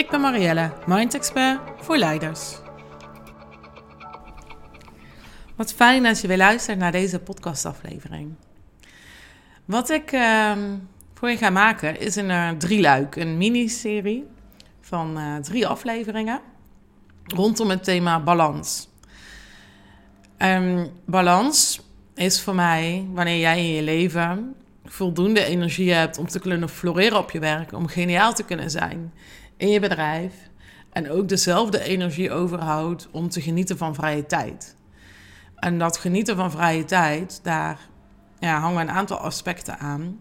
Ik ben Marielle, Mind Expert voor leiders. Wat fijn dat je weer luistert naar deze podcastaflevering. Wat ik uh, voor je ga maken is een uh, drieluik, een miniserie van uh, drie afleveringen rondom het thema balans. Um, balans is voor mij wanneer jij in je leven voldoende energie hebt om te kunnen floreren op je werk, om geniaal te kunnen zijn in je bedrijf. En ook dezelfde energie overhoudt om te genieten van vrije tijd. En dat genieten van vrije tijd, daar ja, hangen een aantal aspecten aan.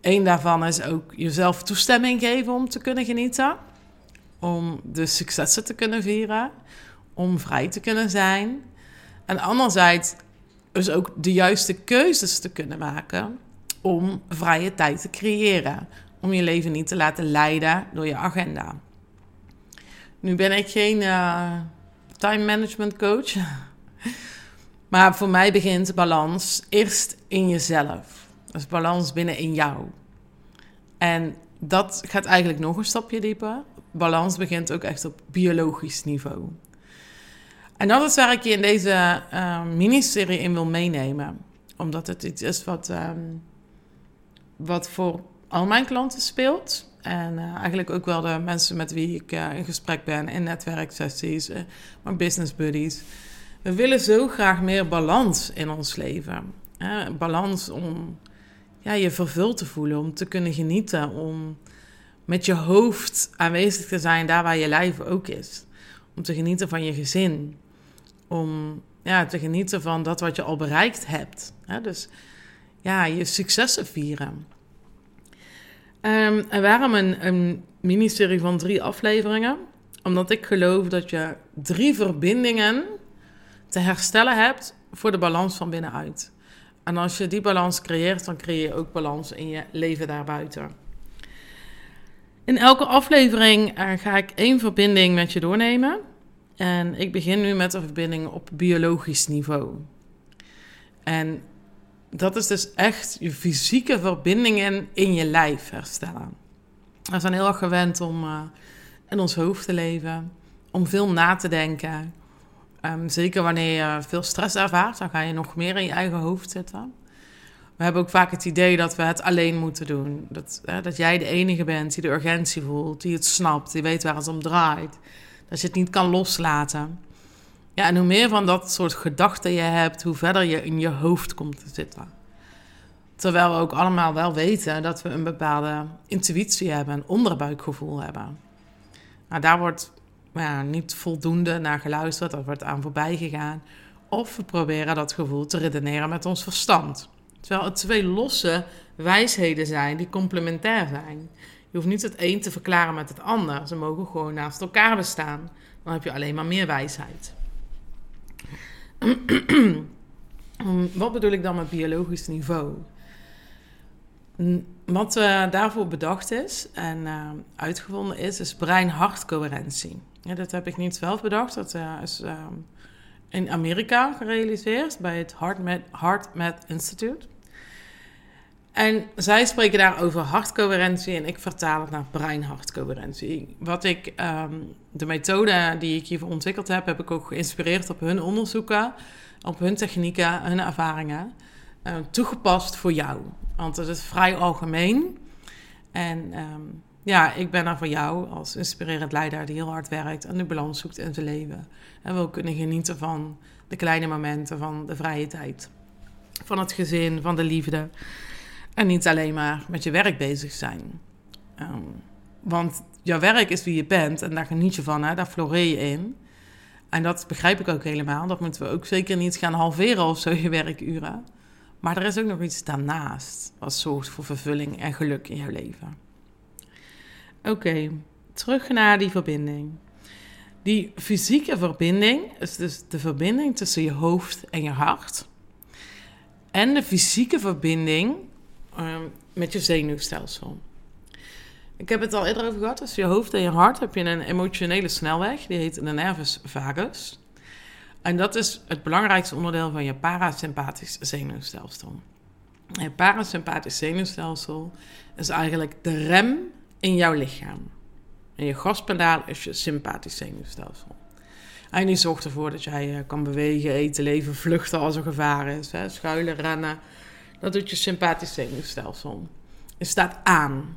Eén daarvan is ook jezelf toestemming geven om te kunnen genieten. Om de successen te kunnen vieren. Om vrij te kunnen zijn. En anderzijds dus ook de juiste keuzes te kunnen maken om vrije tijd te creëren. Om je leven niet te laten leiden door je agenda. Nu ben ik geen uh, time management coach. Maar voor mij begint balans eerst in jezelf. Dus balans binnen in jou. En dat gaat eigenlijk nog een stapje dieper. Balans begint ook echt op biologisch niveau. En dat is waar ik je in deze uh, miniserie in wil meenemen. Omdat het iets is wat, um, wat voor al mijn klanten speelt. En uh, eigenlijk ook wel de mensen met wie ik uh, in gesprek ben in netwerksessies, mijn business buddies. We willen zo graag meer balans in ons leven. Hè? Balans om ja, je vervuld te voelen, om te kunnen genieten, om met je hoofd aanwezig te zijn daar waar je lijf ook is. Om te genieten van je gezin. Om ja, te genieten van dat wat je al bereikt hebt. Hè? Dus ja, je successen vieren. Um, en waarom een, een miniserie van drie afleveringen? Omdat ik geloof dat je drie verbindingen te herstellen hebt voor de balans van binnenuit. En als je die balans creëert, dan creëer je ook balans in je leven daarbuiten. In elke aflevering uh, ga ik één verbinding met je doornemen. En ik begin nu met de verbinding op biologisch niveau. En dat is dus echt je fysieke verbindingen in je lijf herstellen. We zijn heel erg gewend om uh, in ons hoofd te leven, om veel na te denken. Um, zeker wanneer je veel stress ervaart, dan ga je nog meer in je eigen hoofd zitten. We hebben ook vaak het idee dat we het alleen moeten doen. Dat, dat jij de enige bent die de urgentie voelt, die het snapt, die weet waar het om draait. Dat je het niet kan loslaten. Ja, en hoe meer van dat soort gedachten je hebt, hoe verder je in je hoofd komt te zitten. Terwijl we ook allemaal wel weten dat we een bepaalde intuïtie hebben, een onderbuikgevoel hebben. Nou, daar wordt niet voldoende naar geluisterd, dat wordt aan voorbij gegaan. Of we proberen dat gevoel te redeneren met ons verstand. Terwijl het twee losse wijsheden zijn die complementair zijn. Je hoeft niet het een te verklaren met het ander. Ze mogen gewoon naast elkaar bestaan. Dan heb je alleen maar meer wijsheid. Wat bedoel ik dan met biologisch niveau? Wat uh, daarvoor bedacht is en uh, uitgevonden is, is brein-hartcoherentie. Ja, dat heb ik niet zelf bedacht. Dat uh, is in Amerika gerealiseerd bij het HeartMath Heart Institute. En zij spreken daar over hartcoherentie en ik vertaal het naar brein-hartcoherentie. Wat ik, um, de methode die ik hiervoor ontwikkeld heb, heb ik ook geïnspireerd op hun onderzoeken, op hun technieken, hun ervaringen, uh, toegepast voor jou. Want het is vrij algemeen. En um, ja, ik ben er voor jou als inspirerend leider die heel hard werkt en de balans zoekt in zijn leven. En wil kunnen genieten van de kleine momenten, van de vrije tijd, van het gezin, van de liefde. En niet alleen maar met je werk bezig zijn. Um, want jouw werk is wie je bent en daar geniet je van, hè? daar floreer je in. En dat begrijp ik ook helemaal. Dat moeten we ook zeker niet gaan halveren of zo, je werkuren. Maar er is ook nog iets daarnaast wat zorgt voor vervulling en geluk in jouw leven. Oké, terug naar die verbinding. Die fysieke verbinding is dus de verbinding tussen je hoofd en je hart. En de fysieke verbinding ehm, met je zenuwstelsel. Ik heb het al eerder over gehad. Tussen je hoofd en je hart heb je een emotionele snelweg. Die heet de nervus vagus. En dat is het belangrijkste onderdeel van je parasympathisch zenuwstelsel. Je parasympathisch zenuwstelsel is eigenlijk de rem in jouw lichaam. En je gaspedaal is je sympathisch zenuwstelsel. En die zorgt ervoor dat jij eh, kan bewegen, eten, leven, vluchten als er gevaar is. Hè? Schuilen, rennen. Dat doet je sympathisch zenuwstelsel. Het staat aan.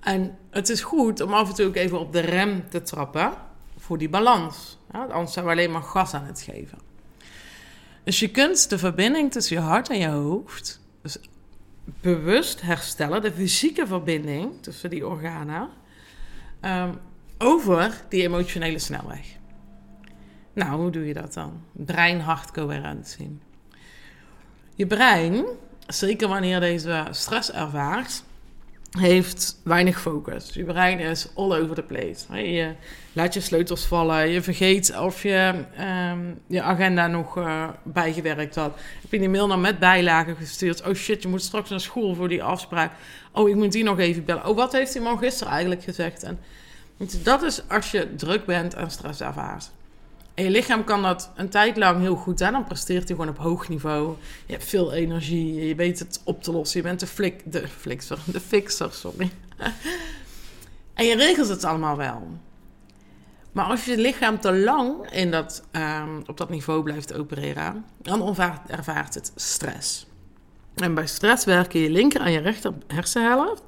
En het is goed om af en toe ook even op de rem te trappen voor die balans. Anders zijn we alleen maar gas aan het geven. Dus je kunt de verbinding tussen je hart en je hoofd dus bewust herstellen, de fysieke verbinding tussen die organen, um, over die emotionele snelweg. Nou, hoe doe je dat dan? Brein-hart-coherentie. Je brein, zeker wanneer deze stress ervaart, heeft weinig focus. Je brein is all over the place. Je laat je sleutels vallen. Je vergeet of je um, je agenda nog uh, bijgewerkt had. Heb je die mail dan met bijlagen gestuurd? Oh shit, je moet straks naar school voor die afspraak. Oh, ik moet die nog even bellen. Oh, wat heeft die man gisteren eigenlijk gezegd? En dat is als je druk bent en stress ervaart. En je lichaam kan dat een tijd lang heel goed aan. Dan presteert hij gewoon op hoog niveau. Je hebt veel energie. Je weet het op te lossen. Je bent de, flik, de flikser. De fixer, sorry. en je regelt het allemaal wel. Maar als je lichaam te lang in dat, um, op dat niveau blijft opereren, dan ervaart het stress. En bij stress werken je linker en je rechter hersenhelft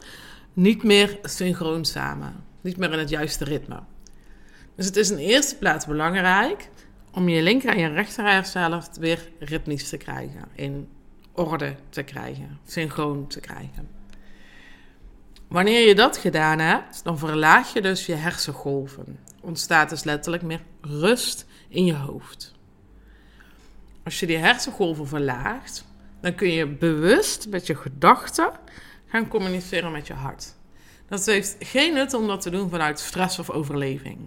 niet meer synchroon samen. Niet meer in het juiste ritme. Dus het is in eerste plaats belangrijk om je linker en je rechter zelf weer ritmisch te krijgen. In orde te krijgen, synchroon te krijgen. Wanneer je dat gedaan hebt, dan verlaag je dus je hersengolven. Ontstaat dus letterlijk meer rust in je hoofd. Als je die hersengolven verlaagt, dan kun je bewust met je gedachten gaan communiceren met je hart. Dat heeft geen nut om dat te doen vanuit stress of overleving.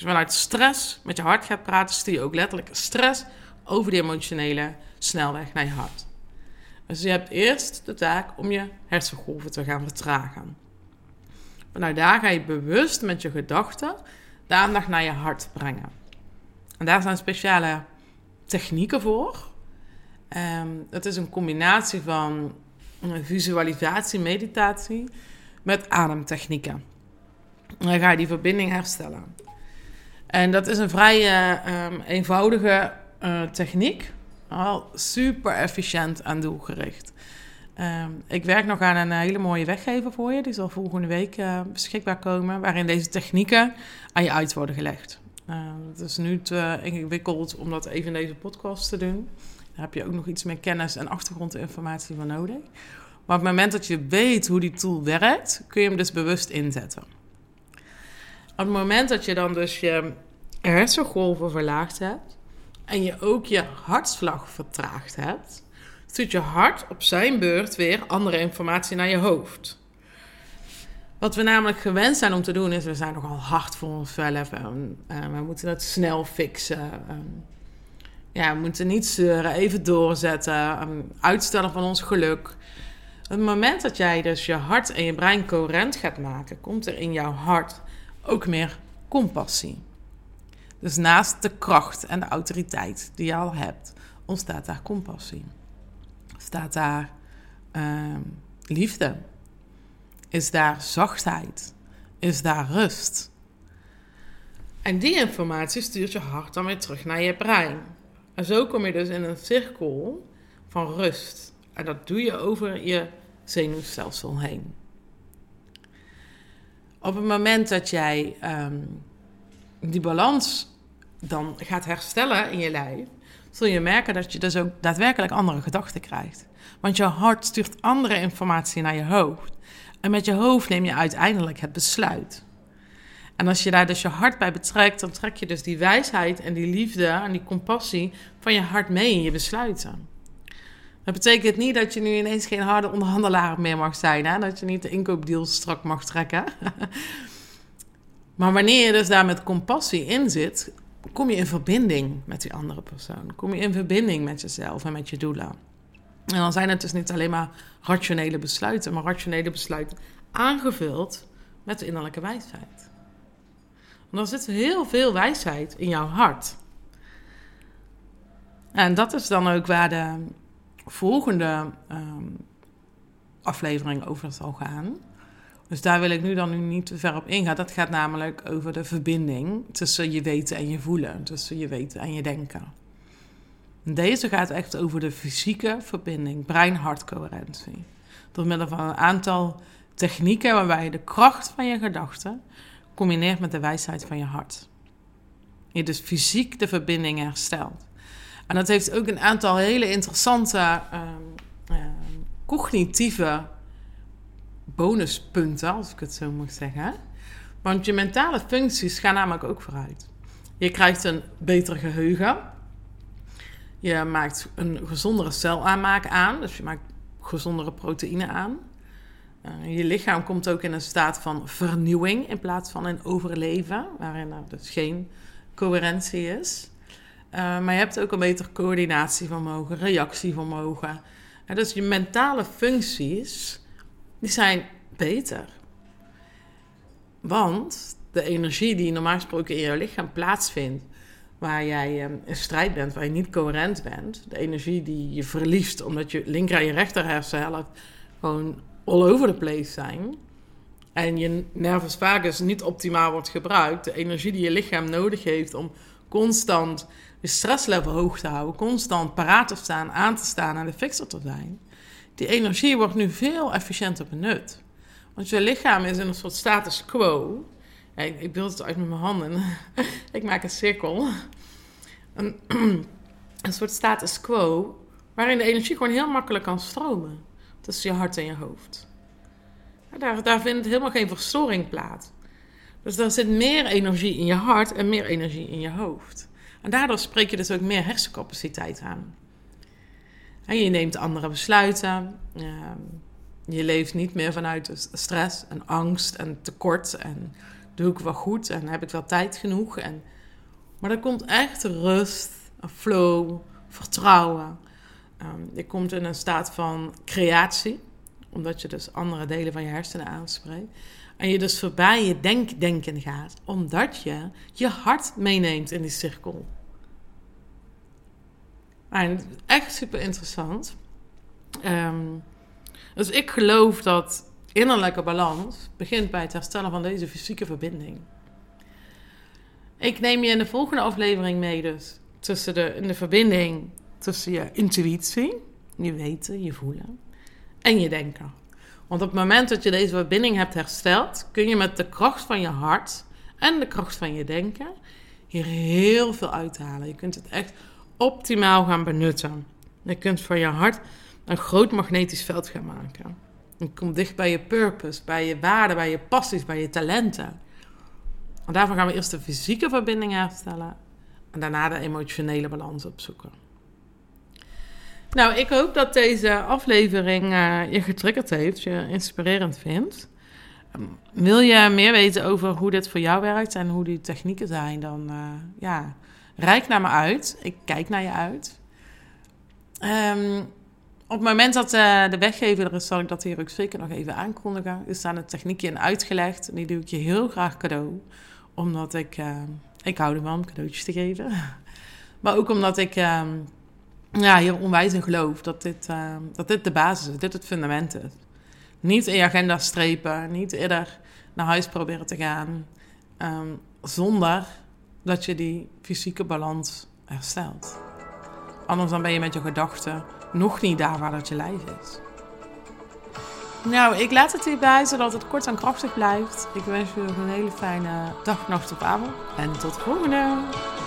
Je vanuit stress met je hart gaat praten, stuur je ook letterlijk stress over die emotionele snelweg naar je hart. Dus je hebt eerst de taak om je hersengolven te gaan vertragen. Vanuit daar ga je bewust met je gedachten de aandacht naar je hart brengen. En daar zijn speciale technieken voor. Um, het is een combinatie van visualisatie, meditatie met ademtechnieken. dan ga je die verbinding herstellen. En dat is een vrij uh, eenvoudige uh, techniek. Al super efficiënt en doelgericht. Um, ik werk nog aan een hele mooie weggever voor je. Die zal volgende week beschikbaar komen. Waarin deze technieken aan je uit worden gelegd. Uh, het is nu te ingewikkeld om dat even in deze podcast te doen. Daar heb je ook nog iets meer kennis en achtergrondinformatie van nodig. Maar op het moment dat je weet hoe die tool werkt, kun je hem dus bewust inzetten. Op het moment dat je dan dus je hersengolven verlaagd hebt en je ook je hartslag vertraagd hebt, stuurt je hart op zijn beurt weer andere informatie naar je hoofd. Wat we namelijk gewend zijn om te doen, is we zijn nogal hard voor onszelf. En, we moeten het snel fixen. ja, we moeten niet zeuren, even doorzetten. uitstellen van ons geluk. Het moment dat jij dus je hart en je brein coherent gaat maken, komt er in jouw hart ook meer compassie. Dus naast de kracht en de autoriteit die je al hebt, ontstaat daar compassie. Staat daar uh, liefde? Is daar zachtheid? Is daar rust? En die informatie stuurt je hart dan weer terug naar je brein. En zo kom je dus in een cirkel van rust. En dat doe je over je zenuwstelsel heen. Op het moment dat jij um, die balans dan gaat herstellen in je lijf, zul je merken dat je dus ook daadwerkelijk andere gedachten krijgt. Want je hart stuurt andere informatie naar je hoofd. En met je hoofd neem je uiteindelijk het besluit. En als je daar dus je hart bij betrekt, dan trek je dus die wijsheid en die liefde en die compassie van je hart mee in je besluiten. Dat betekent niet dat je nu ineens geen harde onderhandelaar meer mag zijn. Hè? Dat je niet de inkoopdeals strak mag trekken. Maar wanneer je dus daar met compassie in zit, kom je in verbinding met die andere persoon. Kom je in verbinding met jezelf en met je doelen. En dan zijn het dus niet alleen maar rationele besluiten, maar rationele besluiten aangevuld met de innerlijke wijsheid. Want er zit heel veel wijsheid in jouw hart. En dat is dan ook waar de volgende um, aflevering over zal gaan. Dus daar wil ik nu dan nu niet te ver op ingaan. Dat gaat namelijk over de verbinding tussen je weten en je voelen. Tussen je weten en je denken. Deze gaat echt over de fysieke verbinding, brein-hartcoherentie. Door middel van een aantal technieken waarbij je de kracht van je gedachten combineert met de wijsheid van je hart. Je dus fysiek de verbinding herstelt. En dat heeft ook een aantal hele interessante um, cognitieve bonuspunten, als ik het zo mag zeggen. Want je mentale functies gaan namelijk ook vooruit. Je krijgt een beter geheugen. Je maakt een gezondere celaanmaak aan, dus je maakt gezondere proteïne aan. Uh, je lichaam komt ook in een staat van vernieuwing in plaats van een overleven, waarin er dus geen coherentie is. Uh, maar je hebt ook een beter coördinatievermogen, reactievermogen. Uh, dus je mentale functies die zijn beter. Want de energie die normaal gesproken in jouw lichaam plaatsvindt, waar jij um, in strijd bent, waar je niet coherent bent, de energie die je verliest omdat je linker en je rechter hersenhelft gewoon all over the place zijn en je nervus vagus niet optimaal wordt gebruikt, de energie die je lichaam nodig heeft om constant je stresslevel hoog te houden, constant paraat te staan, aan te staan en de fixer te zijn, die energie wordt nu veel efficiënter benut. Want je lichaam is in een soort status quo. ik, beeld het uit met mijn handen. ik maak een cirkel. Een, een soort status quo waarin de energie gewoon heel makkelijk kan stromen tussen je hart en je hoofd. Daar, daar vindt helemaal geen verstoring plaats. Dus er zit meer energie in je hart en meer energie in je hoofd. En daardoor spreek je dus ook meer hersencapaciteit aan. En je neemt andere besluiten. Ehm, je leeft niet meer vanuit stress en angst en tekort. En doe ik wel goed en heb ik wel tijd genoeg. En, maar er komt echt rust, flow, vertrouwen. Um, je komt in een staat van creatie, omdat je dus andere delen van je hersenen aanspreekt. En je dus voorbij je denkdenken gaat, omdat je je hart meeneemt in die cirkel. En echt super interessant. Ehm, dus ik geloof dat innerlijke balans begint bij het herstellen van deze fysieke verbinding. Ik neem je in de volgende aflevering mee dus tussen de, in de verbinding tussen je intuïtie, je weten, je voelen en je denken. Want op het moment dat je deze verbinding hebt hersteld, kun je met de kracht van je hart en de kracht van je denken hier heel veel uithalen. Je kunt het echt optimaal gaan benutten. Je kunt van je hart een groot magnetisch veld gaan maken. Je komt dicht bij je purpose, bij je waarden, bij je passies, bij je talenten. En daarvoor gaan we eerst de fysieke verbinding herstellen en daarna de emotionele balans opzoeken. Nou, ik hoop dat deze aflevering uh, je getriggerd heeft, je inspirerend vindt. Um, wil je meer weten over hoe dit voor jou werkt en hoe die technieken zijn, dan uh, ja, Rijk naar me uit. Ik kijk naar je uit. Um, op het moment dat uh, de weggever er is, zal ik dat hier ook zeker nog even aankondigen. Er staan een techniekje in uitgelegd. En die doe ik je heel graag cadeau. Omdat ik... Ik hou ervan om cadeautjes te geven. maar ook omdat ik uh, ja, hier onwijs in geloof. Dat dit, ehm, dat dit de basis is. Dit het fundament is. Niet in je agenda strepen. Niet eerder naar huis proberen te gaan. Um, zonder dat je die fysieke balans herstelt. Anders dan ben je met je gedachten nog niet daar waar dat je lijf is. Nou, ik laat het hierbij zodat het kort en krachtig blijft. Ik wens je een hele fijne dag, nacht of avond. En tot de volgende!